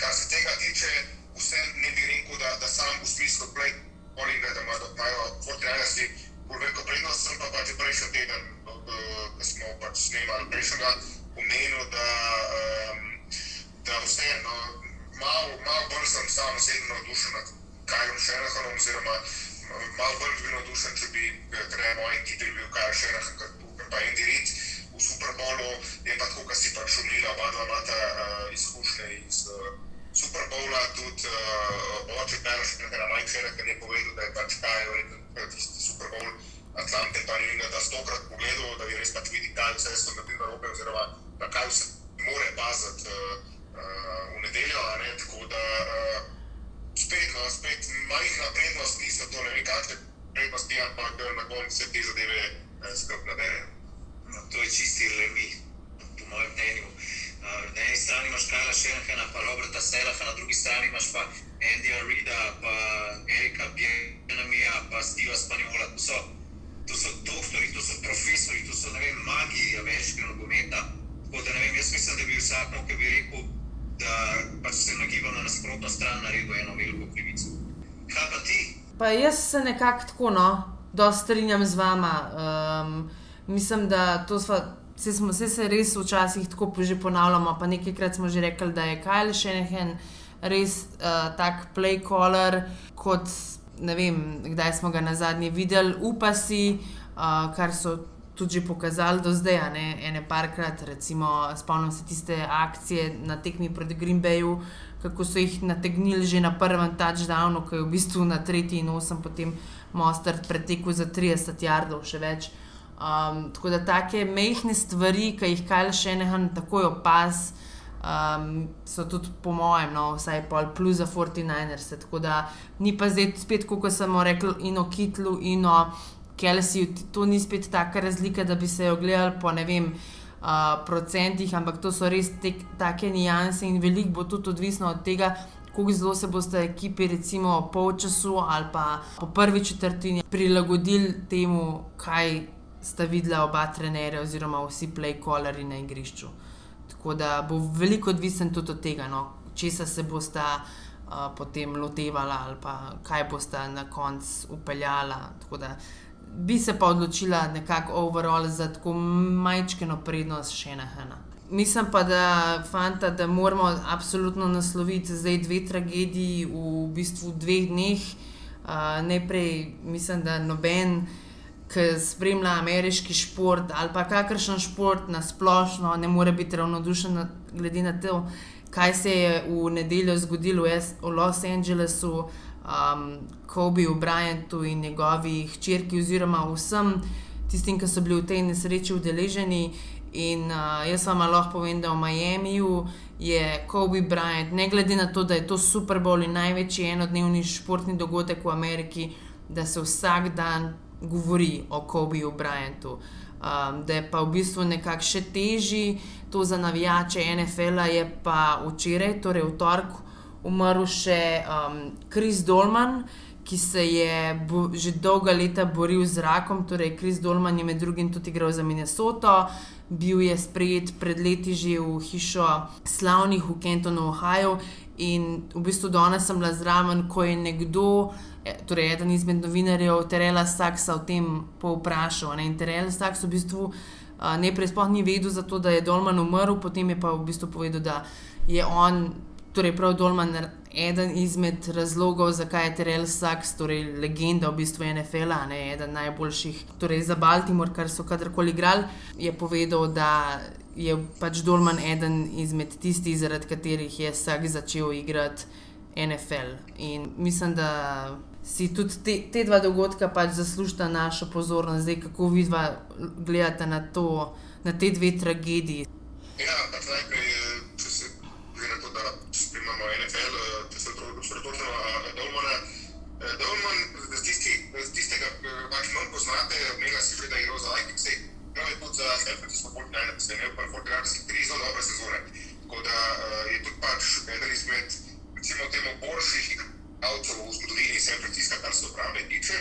kar se tega tiče, vsem ne bi rekel, da, da sam v smislu play callinga, da, ima, da imajo fortinajnosti bolj veliko prednost, sem pa pač prejšnji teden, no, ko smo pač snemali prejšnjega, omenil, da, um, da vseeno malo, malo bolj sem sam osebno navdušen nad Kajrom Šenahanom oziroma malo bolj bi bil navdušen, če bi eh, trener moje ekipe bil Kajr Šenahan, kot pa Andy Reid v Superbolu, je pa tako, kar si pač omenila, oba dva imata uh, izkušnje iz uh, Superbowla, tudi uh, oče Peroš, nekaj Mike Šereker je povedal, da je pač kaj, verjetno tisti Superbowl Atlante pa ni ga da stokrat pogledal, da bi res pač videl, kaj vse so naredili na robe oziroma na kaj vse more paziti uh, uh, v nedeljo, ne, tako da uh, spet, no, spet majhna prednost, niso to ne vem kakšne prednosti, ampak na koncu se te zadeve uh, skrb naberejo. No, to je čisti lemi, po mojem mnenju. Na eni strani imaš Kajla Šenhena, pa Roberta Selaha, na drugi strani imaš pa Andyja Rida, pa Erika Bjenamija, pa Steva Spanjola. To so, to so doktori, to so profesori, to so magi ameriškega nogometa. Tako da ne vem, jaz mislim, da bi vsakmo, ki bi rekel, da pač se nagibal na nasprotno stran, naredil eno veliko krivico. Kaj pa ti? Pa jaz se nekako tako, no, da strinjam z vama. Um, mislim, da to smo. Vse, smo, vse se res včasih tako že ponavljamo, pa nekajkrat smo že rekli, da je Kajl še en res uh, tak play caller, kot ne vem, kdaj smo ga na zadnji videli, upa si, uh, kar so tudi že pokazali do zdaj, ne, ene parkrat, recimo, spomnim se tiste akcije na tekmi proti Green Bayu, kako so jih nategnili že na prvem touchdownu, ki je v bistvu na tretji in osem potem Mostard pretekel za 30 jardov, še več. Um, tako da take mehke stvari, ki jih kaj še ne hnem takoj opaz, um, so tudi po mojem, no, vsaj pol plus za 49ers. Tako da ni pa zdaj spet, kot sem rekel, in o Kitlu, in o Kelseyju, to ni spet taka razlika, da bi se jo gledali po ne vem. Uh, procentih, ampak to so res te, take nijanse, in veliko bo tudi odvisno od tega, kako zelo se boste ekipi, recimo po času ali pa po prvi četrtini, prilagodili temu, kaj sta videla oba trenerja, oziroma vsi play-colleri na igrišču. Tako da bo veliko odvisen tudi od tega, no, česa se bosta uh, potem lotevala ali pa kaj bosta na koncu upeljala. Tako da bi se pa odločila nekako overall za tako majčkeno prednost še na ena. Mislim pa, da, fanta, da moramo absolutno nasloviti zdaj dve tragediji v bistvu dveh dneh. Uh, najprej mislim, da noben ki spremlja ameriški šport ali pa kakršen šport na splošno, ne more biti ravnodušen, glede na to, kaj se je v nedeljo zgodilo v Los Angelesu, um, Kobeju, Bryantu in njegovi hčerki, oziroma vsem tistim, ki so bili v tej nesreči udeleženi. In uh, jaz vam lahko povem, da v Miamiju je Kobe Bryant, ne glede na to, da je to Super Bowl in največji enodnevni športni dogodek v Ameriki, da se vsak dan govori o Kobeju Bryantu. Um, da je pa v bistvu nekako še težji to za navijače NFL-a, je pa včeraj, torej v torek, umrl še um, Dolman, ki se je bo, že dolga leta boril z rakom. Torej, Kris Dolman je med drugim tudi igral za Minnesoto, bil je sprejet pred leti že v hišo slavnih v Kentonu, Ohio. In v bistvu danes sem bila zraven, ko je nekdo. E, torej, eden izmed novinarjev, Terela Saksa, o tem povprašal. In Terela Saks v bistvu najprej sploh ni vedel, zato, da je Dolman umrl, potem je pa v bistvu povedal, da je on, torej prav Dolman, eden izmed razlogov, zakaj je Terela Saks, torej legenda v bistvu NFL-a, eden najboljših, torej za Baltimore, kar so kadarkoli igrali, je povedal, da. Je pač Dolman eden izmed tistih, zaradi katerih je vsak začel igrati NFL. In mislim, da si tudi te, te dva dogodka pač zaslužita našo pozornost, zdaj kako vi dva gledate na, to, na te dve tragediji. Ja, pač najprej, če se glede na to, da spremljamo NFL, če se osredotočimo na Dolmana. Dolman, z, tisti, tistega, pač manj poznate, omenila si že, da je igral za Vikings, prav je tudi za San Francisco 49ers, imel pa 49ers tri zelo dobre sezone. Tako da je tudi pač eden izmed, recimo, temu boljših igralcev v zgodovini San Francisca, kar se obrambe tiče.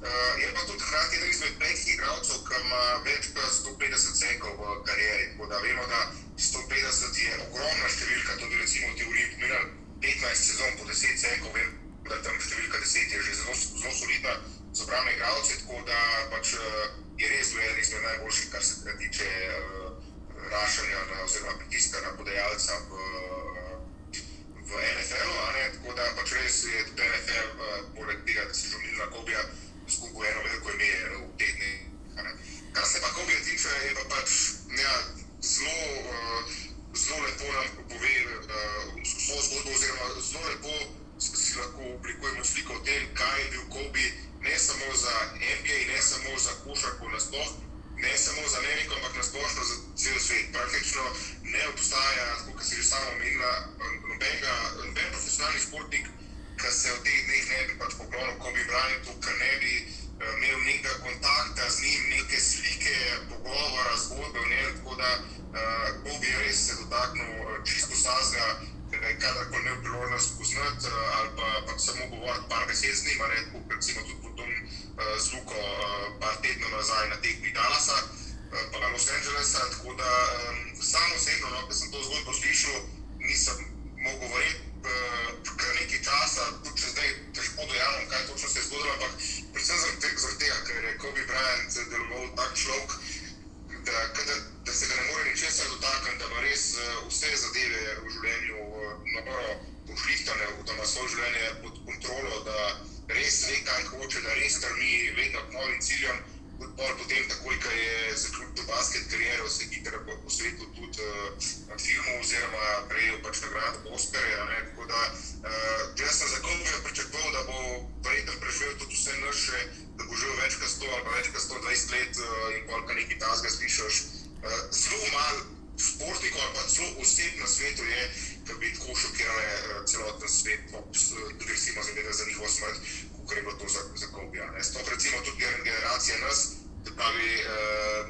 Uh, je pa tudi hkrati eden izmed petih igralcev, ki ima več kot 150 sekov v karieri. Tako da vemo, da 150 je ogromna številka, tudi recimo v teoriji pomenila 15 sezon po 10 sekov, vem, da tam številka 10 je že zelo, zelo solidna za obrambe igralce, tako da pač uh, je res bil eden izmed najboljših, kar se tiče uh, rašanja na, oziroma pritiska na podajalca v v NFL-u, tako da pač res je tudi NFL, uh, poleg tega, da si želel na Kobija, skupaj eno veliko ime v ne. Kar se pa Kobija tiče, je pa pač ja, zelo, uh, zelo lepo nam pove uh, vso zgodbo, oziroma zelo lepo si lahko oblikujemo sliko o tem, kaj je bil Kobi, ne samo za NBA, ne samo za košarko ne samo za Ameriko, ampak nasplošno za cel svet. Praktično ne obstaja, kot si že sama omenila, nobenega, noben profesionalni športnik, ki se v teh dneh ne bi pač poklonil Kobi Bryantu, ker ne bi eh, imel nekega kontakta z njim, neke slike, pogovora, zgodbe, ne, tako da uh, Kobi je res se dotaknil eh, čisto vsega, ga je kadarkoli imel priložnost spoznati uh, ali pa, pa samo govoriti par besed z njim, ne, tako recimo tudi potom uh, z Luko uh, par tednov nazaj na tekmi Dallasa, uh, pa na Los Angelesa, tako da um, sam osebno, no, ko sem to zgodbo slišal, nisem mogel verjeti uh, kar nekaj časa, tudi če zdaj težko dojamem, kaj točno se je zgodilo, ampak predvsem zaradi te- zaradi tega, ker je Kobe Bryant deloval tak človek, da, da, da se ga ne more ničesar dotakniti, da ima res uh, vse zadeve v življenju uh, naboro pošlihtane, da ima svoje življenje pod kontrolo, da res ve, kaj hoče, da res strmi vedno k novim ciljem. Pol potem, takoj, ko je zaključil basket kariero, se je hitro po, posvetil tudi uh, filmu oziroma prejel pač nagrado Oscarja. ne, Tako da uh, jaz sem za Kobeja pričakoval, da bo verjetno preživel tudi vse naše, da bo živel več kot 100 ali pa več kot 120 let uh, in pol, kar nekaj tasga slišiš. Uh, zelo malo športnikov ali pa celo oseb na svetu je, ki bi tako šokirale celoten svet, uh, tudi recimo zavedati za njihovo smrt, kot je bilo to za, za Kobija. Sploh recimo tudi gener- generacija nas, se pravi uh,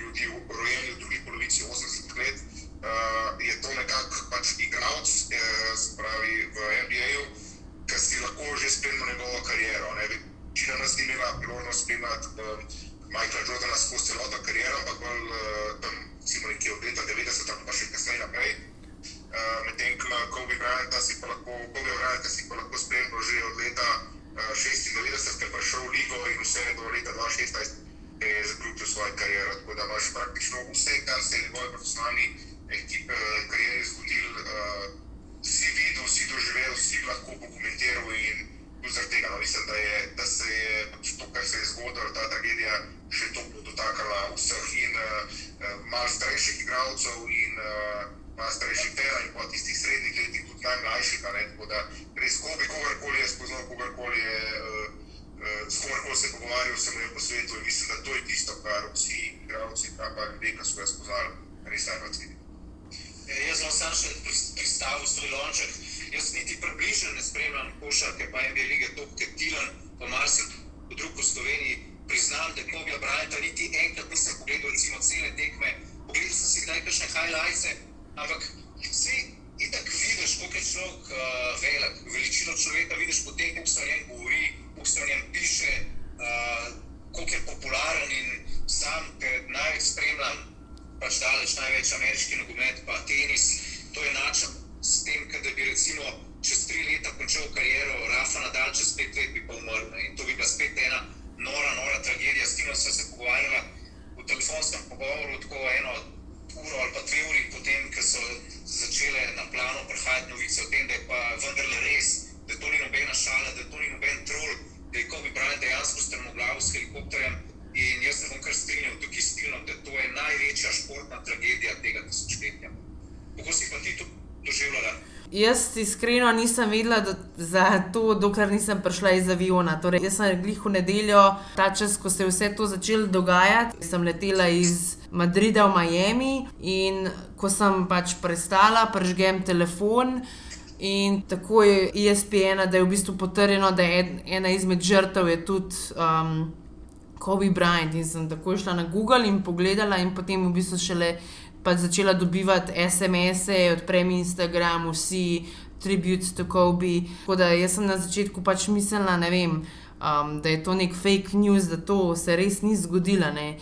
ljudi rojeni v drugi polovici 80 let, uh, je to nekako pač igralec, uh, se pravi v NBA-ju, ki si lahko že spremljal njegovo kariero. ne. Večina nas ni imela priložnost spremljati uh, Michaela Jordana skozi celotno kariero, ampak bolj uh, tam, recimo nekje od leta 90 ali pa še kasneje naprej. Uh, Medtem ko Kobe Bryanta si pa lahko, Kobe Bryanta si pa lahko spremljal že od leta uh, 96, ko je prišel v ligo in vse do leta 2016 je zaključil svojo kariero. Tako da imaš praktično vse, kar se je v njegovi profesionalni ekipi karieri zgodil, uh, si videl, si doživel, si lahko pokomentiral in tudi zaradi tega no, mislim, da, je, da se je pač to, kar se je zgodilo, ta tragedija, še toplo dotakala vseh in uh, malo starejših igralcev in uh, starejših tera in pa tistih srednjih letih, tudi najmlajših. Tako da res kobi kogarkoli je spoznal, kogarkoli je. Uh, s komerkoli se je pogovarjal, sem je po svetu in mislim, da to je tisto, kar vsi igralci, pa ljudje, ki so ga spoznali, res najbolj cenijo. Eh, Jaz bom sam še pris- pristavil svoj lonček. Jaz niti približno ne spremljam košarke, pa NBA lige to, ker Tilan, pa marsikdo drug v Sloveniji, priznam, da Kobija Bryanta niti enkrat nisem pogledal, recimo cele tekme. Pogledal sem si kdaj kakšne highlights, ampak vsi itak vidiš, koliko je človek uh, velik, veličino človeka vidiš po tem, kako se o njem govori, kako se o njem piše, uh, koliko je popularen in sam, ker največ spremljam pač daleč največ ameriški nogomet, pa tenis. To je način s tem, da bi recimo čez tri leta končal kariero, Rafa Nadal čez pet let bi pa umrl. In to bi bila spet ena nora, nora tragedija. S tem sem se pogovarjala v telefonskem pogovoru, tako eno uro ali pa dve uri potem, ko so začele na plano prihajati novice o tem, da je pa vendarle res, da to ni nobena šala, da to ni noben trol, da je Kobe Bryant dejansko strmoglav s helikopterjem. In jaz se bom kar strinjal tukaj s Tilom, da to je največja športna tragedija tega tisočletja. Kako si pa ti to doživljala? Jaz iskreno nisem vedela da, za to, dokler nisem prišla iz aviona. Torej, jaz sem glih v nedeljo, ta čas, ko se je vse to začelo dogajati, sem letela iz Madrida v Miami in ko sem pač prestala, pržgem telefon. In tako je ESPN, da je v bistvu potrjeno, da je ena izmed žrtev je tudi um, Kobe Bryant. In sem tako šla na Google in pogledala, in potem v bistvu šele pač začela dobivati SMS-e, odprem Instagram, vsi tributes to Kobe. Tako da jaz sem na začetku pač mislila, ne vem. Um, da je to nek fake news, da to se res ni zgodilo. Ne.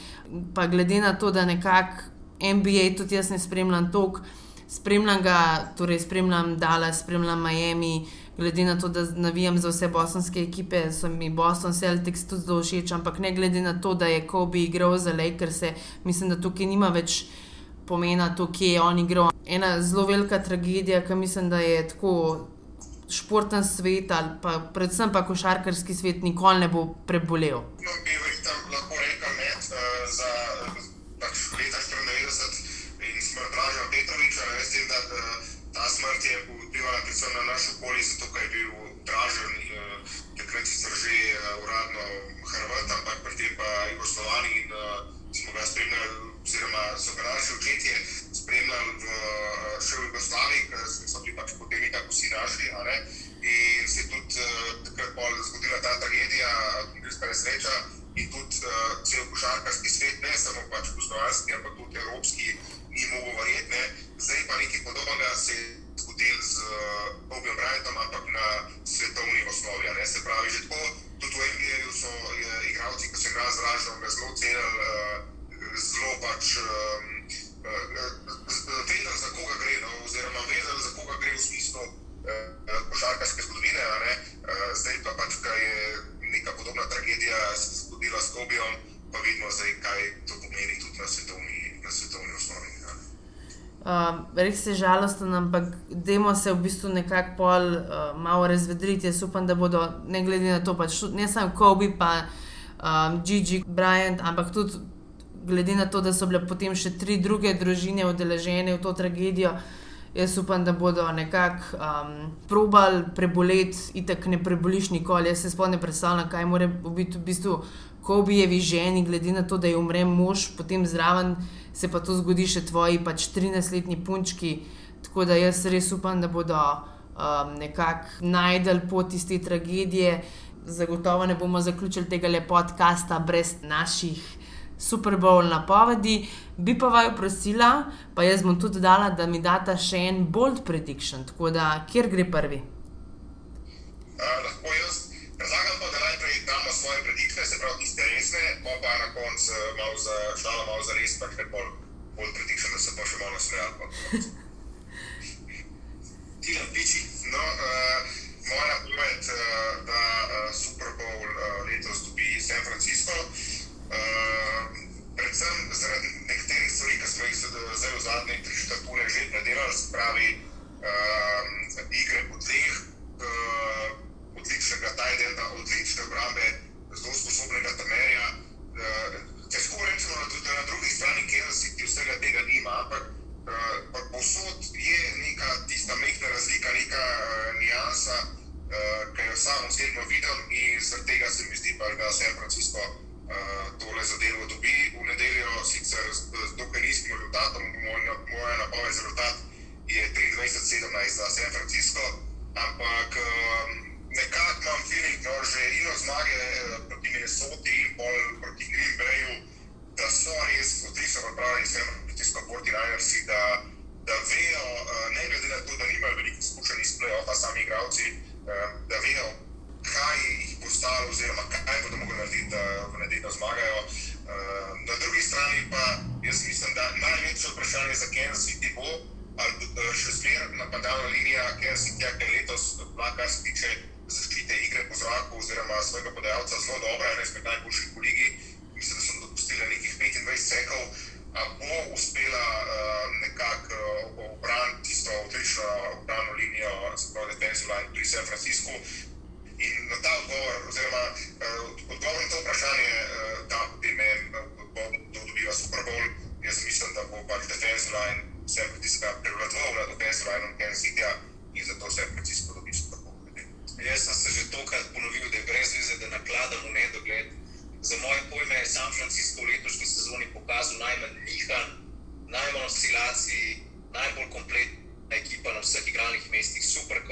Pa glede na to, da nekako NBA tudi jaz ne spremljam toliko, spremljam ga, torej spremljam Dallas, spremljam Miami, glede na to, da navijam za vse bosanske ekipe, so mi Boston Celtics tudi zelo všeč, ampak ne glede na to, da je Kobe igral za Lakers, mislim, da tukaj nima več pomena to, kje je on igral. Ena zelo velika tragedija, ki mislim, da je tako športen svet ali pa predvsem pa košarkarski svet nikoli ne bo prebolel. No, bi verjetno lahko rekel ne, za pač leta 94 in smrt Draža Petroviča, ne vem, da uh, ta smrt je vplivala predvsem na naš okolje, zato ker je bil Dražen uh, takrat sicer že uh, uradno Hrvat, ampak pri tem pa Jugoslovani in smo ga spremljali, oziroma so ga naši očetje spremljali v, uh, še v Jugoslaviji, ker so bili pač potem nekako vsi naši, a ne. In se je tudi takrat pol zgodila ta tragedija, avtomobilska nesreča in tudi uh, cel košarkarski svet, ne samo pač gospodarski, ampak tudi evropski, ni mogel verjeti. Ne. Zdaj pa nekaj podobnega se je zgodilo z uh, Bobom Bryantom, ampak na svetovni osnovi. Se pravi, že tako, v NBA-ju so uh, igralci, ki so igrali z Ražom, zelo cenili, uh, zelo pač. Um, Vedeli, za koga gre, no, oziroma vedeli, za koga gre v smislu eh, košarkarske zgodovine. ne. Eh, Zdaj pa pač, kaj je neka podobna tragedija se zgodila s Kobijom, pa vidimo zdaj, kaj to pomeni tudi na svetovni, na svetovni osnovi. Uh, res je žalosten, ampak dajmo se v bistvu nekako pol uh, malo razvedriti. Jaz upam, da bodo, ne glede na to, pač, ne samo Kobe, pa um, Gigi Bryant, ampak tudi glede na to, da so bile potem še tri druge družine udeležene v to tragedijo. Jaz upam, da bodo nekako um, probali preboleti, itek ne preboliš nikoli. Jaz se ne predstavljam, kaj mora biti v bistvu Kobijevi ženi, glede na to, da je umre mož, potem zraven se pa to zgodi še tvoji pač 13-letni punčki. Tako da jaz res upam, da bodo um, nekako najdel pot iz te tragedije. Zagotovo ne bomo zaključili tega le podcasta brez naših Super Bowl napovedi. Bi pa vaju prosila, pa jaz bom tudi dala, da mi data še en bold prediction. Tako da, kjer gre prvi? Uh, lahko jaz predlagam pa, da najprej damo svoje tiste resne, pa pa na koncu malo za šalo, malo za res, pa še bolj, bolj predikšen, da se bo še malo smejal. Ti lampiči. No, uh, moja napoved, uh, da uh, Super Bowl uh, letos dobi San Francisco. Uh, predvsem zaradi nekaterih stvari, ki smo jih zdaj- v zadnjih tri četrt ure že predelali, se pravi uh,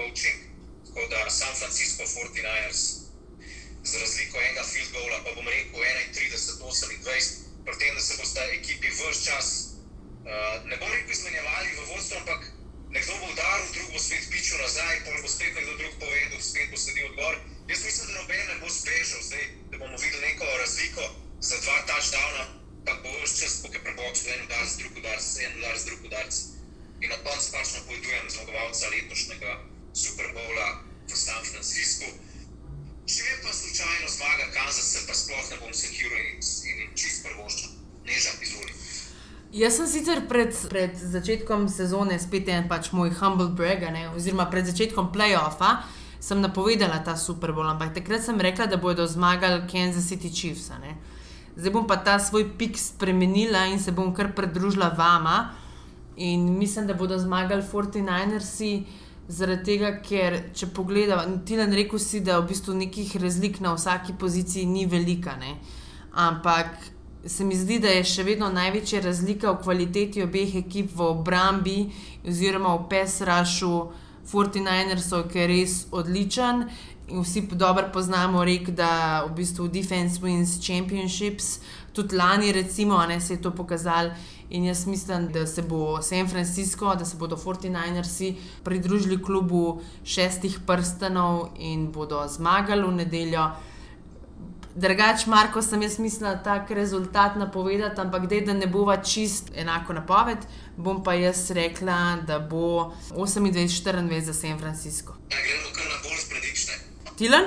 coaching. Tako da San Francisco 49ers, za razliko enega field goala, pa bom rekel 31-28, pri tem, da se bosta ekipi vse čas, uh, ne bom rekel izmenjevali v vodstvu, ampak nekdo bo udaril, drug bo spet pičil nazaj, pol bo spet nekdo drug povedal, spet bo sledil odgovor. Jaz mislim, da noben ne bo zbežal, zdaj, da bomo videli neko razliko za dva touchdowna, pa bo vse čas pokaj prebočil, en udarc, drug udarc, en udarc, drug udarc. In na koncu pač napovedujem zmagovalca letošnjega Super Bowla v San Franciscu. Če pa slučajno zmaga Kansas, se pa sploh ne bom sekiral in, in čist prvoščil. Neža, izvoli. Jaz sem sicer pred, pred začetkom sezone spet en pač moj humble brag, ne, oziroma pred začetkom playoffa, sem napovedala ta Super Bowl, ampak takrat sem rekla, da bodo zmagali Kansas City Chiefs. ne. Zdaj bom pa ta svoj pik spremenila in se bom kar pridružila vama. In mislim, da bodo zmagali 49ersi, zaradi tega, ker če pogledamo, ti nam rekel si, da v bistvu nekih razlik na vsaki poziciji ni velika. Ne? Ampak se mi zdi, da je še vedno največja razlika v kvaliteti obeh ekip v obrambi oziroma v PES-rašu 49ersov, ki je res odličen. In vsi dobro poznamo rek, da v bistvu defense wins championships, tudi lani, recimo, ne se je to pokazalo. In jaz mislim, da se bo San Francisco, da se bodo 49ersi pridružili klubu šestih prstanov in bodo zmagali v nedeljo. Drugač, Marko, sem jaz mislila tak rezultat napovedati, ampak dej, da ne bova čist enako napoved, bom pa jaz rekla, da bo 28-24 za San Francisco. Ja, gremo kar na bolj spredične. Tilan?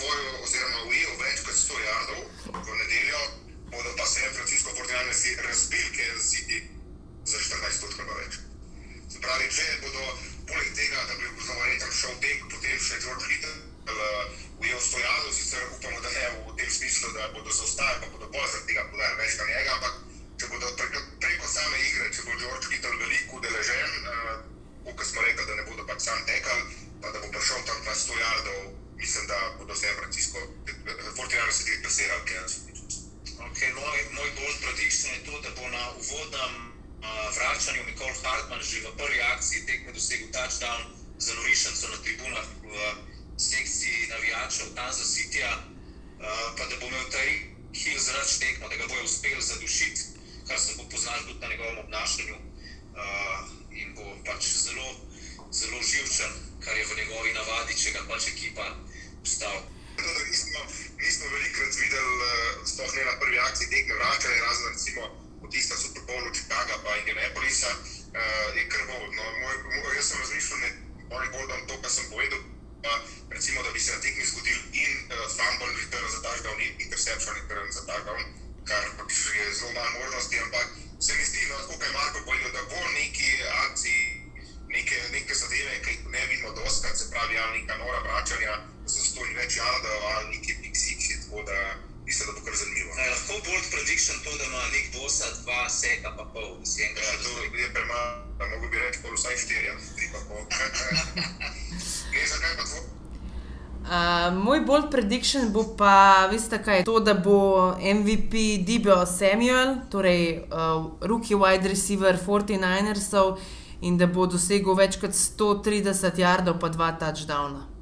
Usvojil oziroma ujel več kot 100 jardov v nedeljo, bodo pa San Francisco 49ersi razbili Kansas City za 14 točk ali več. Se pravi, če bodo poleg tega, da bi zelo verjetno šel tek, potem še George Hitler uh, ujel stojalo, sicer upamo, da ne v tem smislu, da bodo zaostajali, pa bodo zaradi tega podali več na njega, ampak če bodo preko, preko same igre, če bo George Hitler veliko udeležen, uh, kot smo rekli, da ne bodo pač sam tekal, pa da bo prišel tam na 100 jardov, mislim, da bodo San Francisco, Fortinaro se tudi pasirali, Kansas City. Okay, moj, moj bolj prediction je to, da bo na uvodnem uh, vračanju Mikol Hartman že v prvi akciji tekme dosegel touchdown za norišnico na tribunah v sekciji navijačev Kansas Cityja, uh, pa da bo imel ta Hill zrač tekmo, da ga bojo uspeli zadušiti, kar se bo poznal tudi na njegovem obnašanju uh, in bo pač zelo, zelo živčen, kar je v njegovi navadi, če ga pač ekipa da nismo, nismo velikokrat videli, uh, sploh ne na prvi akciji tekme vračanja, razen recimo v tistem Super Bowlu Chicaga pa Indianapolisa, uh, je. Moj, moj, jaz sem razmišljal med bodyboardom to, kar sem povedal, pa recimo, da bi se na tekmi zgodil in uh, fumble return za touchdown in interception return za touchdown, prediction bo pa, veste kaj, to, da bo MVP Debo Samuel, torej uh, rookie wide receiver 49ersov in da bo dosegel več kot 130 yardov pa dva touchdowna.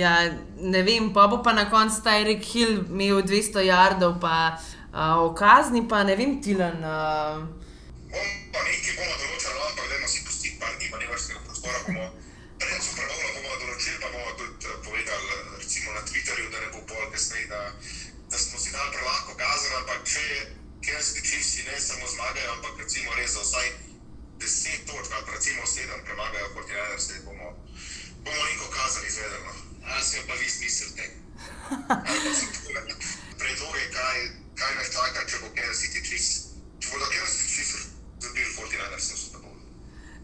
Ja, ne vem, pa bo pa na koncu Tyreek Hill imel 200 yardov, pa uh, o kazni pa ne vem, Tilan. Uh, Bom pa nekaj bomo določili, no, ampak dajmo si pustiti par dni manevrskega prostora. Bomo pred Super Bowlom bomo določili, pa bomo tudi eh, povedali eh, recimo na Twitterju, da ne bo pol kasneje, da, da smo si dali prelahko kazen, ampak če Kansas City Chiefs ne samo zmagajo, ampak recimo res za vsaj 10 točk, pa recimo 7 premagajo 49ers, bomo, bomo neko kazen izvedeli. No. Si jo pa vi so takole predloge, kaj, kaj nas čaka, če bo Kansas City Chiefs, če bodo Kansas City Chiefs zabili 49ers v Super Bowlu.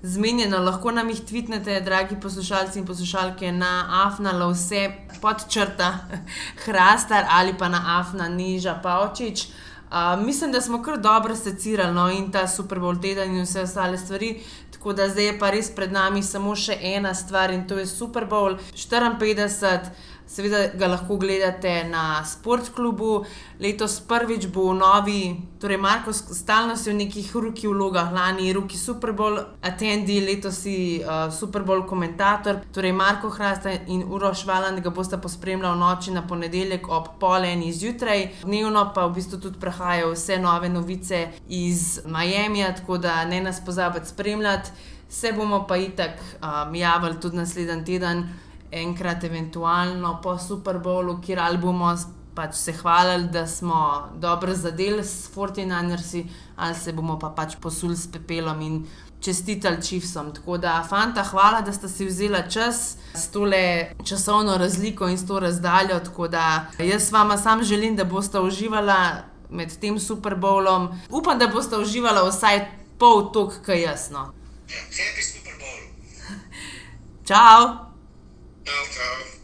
zmenjeno, lahko nam jih tvitnete, dragi poslušalci in poslušalke, na afna vse pod črta Hrastar ali pa na afna niža Pavčič. Uh, mislim, da smo kar dobro secirali no, in ta Super Bowl teden in vse ostale stvari. Tako da zdaj je pa res pred nami samo še ena stvar in to je Super Bowl 54. Seveda ga lahko gledate na Sportklubu. Letos prvič bo novi, torej Marko stalno si v nekih ruki vlogah, lani je ruki Super Bowl attendi, letos si uh, Super Bowl komentator. Torej Marko Hrasta in Uroš Valand ga boste pospremljali v noči na ponedeljek ob pol eni zjutraj. Dnevno pa v bistvu tudi prehajajo vse nove novice iz Miami, tako da ne nas pozabite spremljati. Se bomo pa itak um, javili tudi naslednji teden enkrat, eventualno po Super Bowlu, kjer ali bomo pač se hvalili, da smo dobro zadeli s Fortinanersi, ali se bomo pa pač posuli s pepelom in čestitali čivsom. Tako da, fanta, hvala, da ste si vzeli čas s tole časovno razliko in s to razdaljo. Tako da jaz vama sam želim, da boste uživali med tem Super Bowlom. Upam, da boste uživali vsaj pol tok, kaj jasno. Happy Super Bowl. Ciao! Ciao, ciao.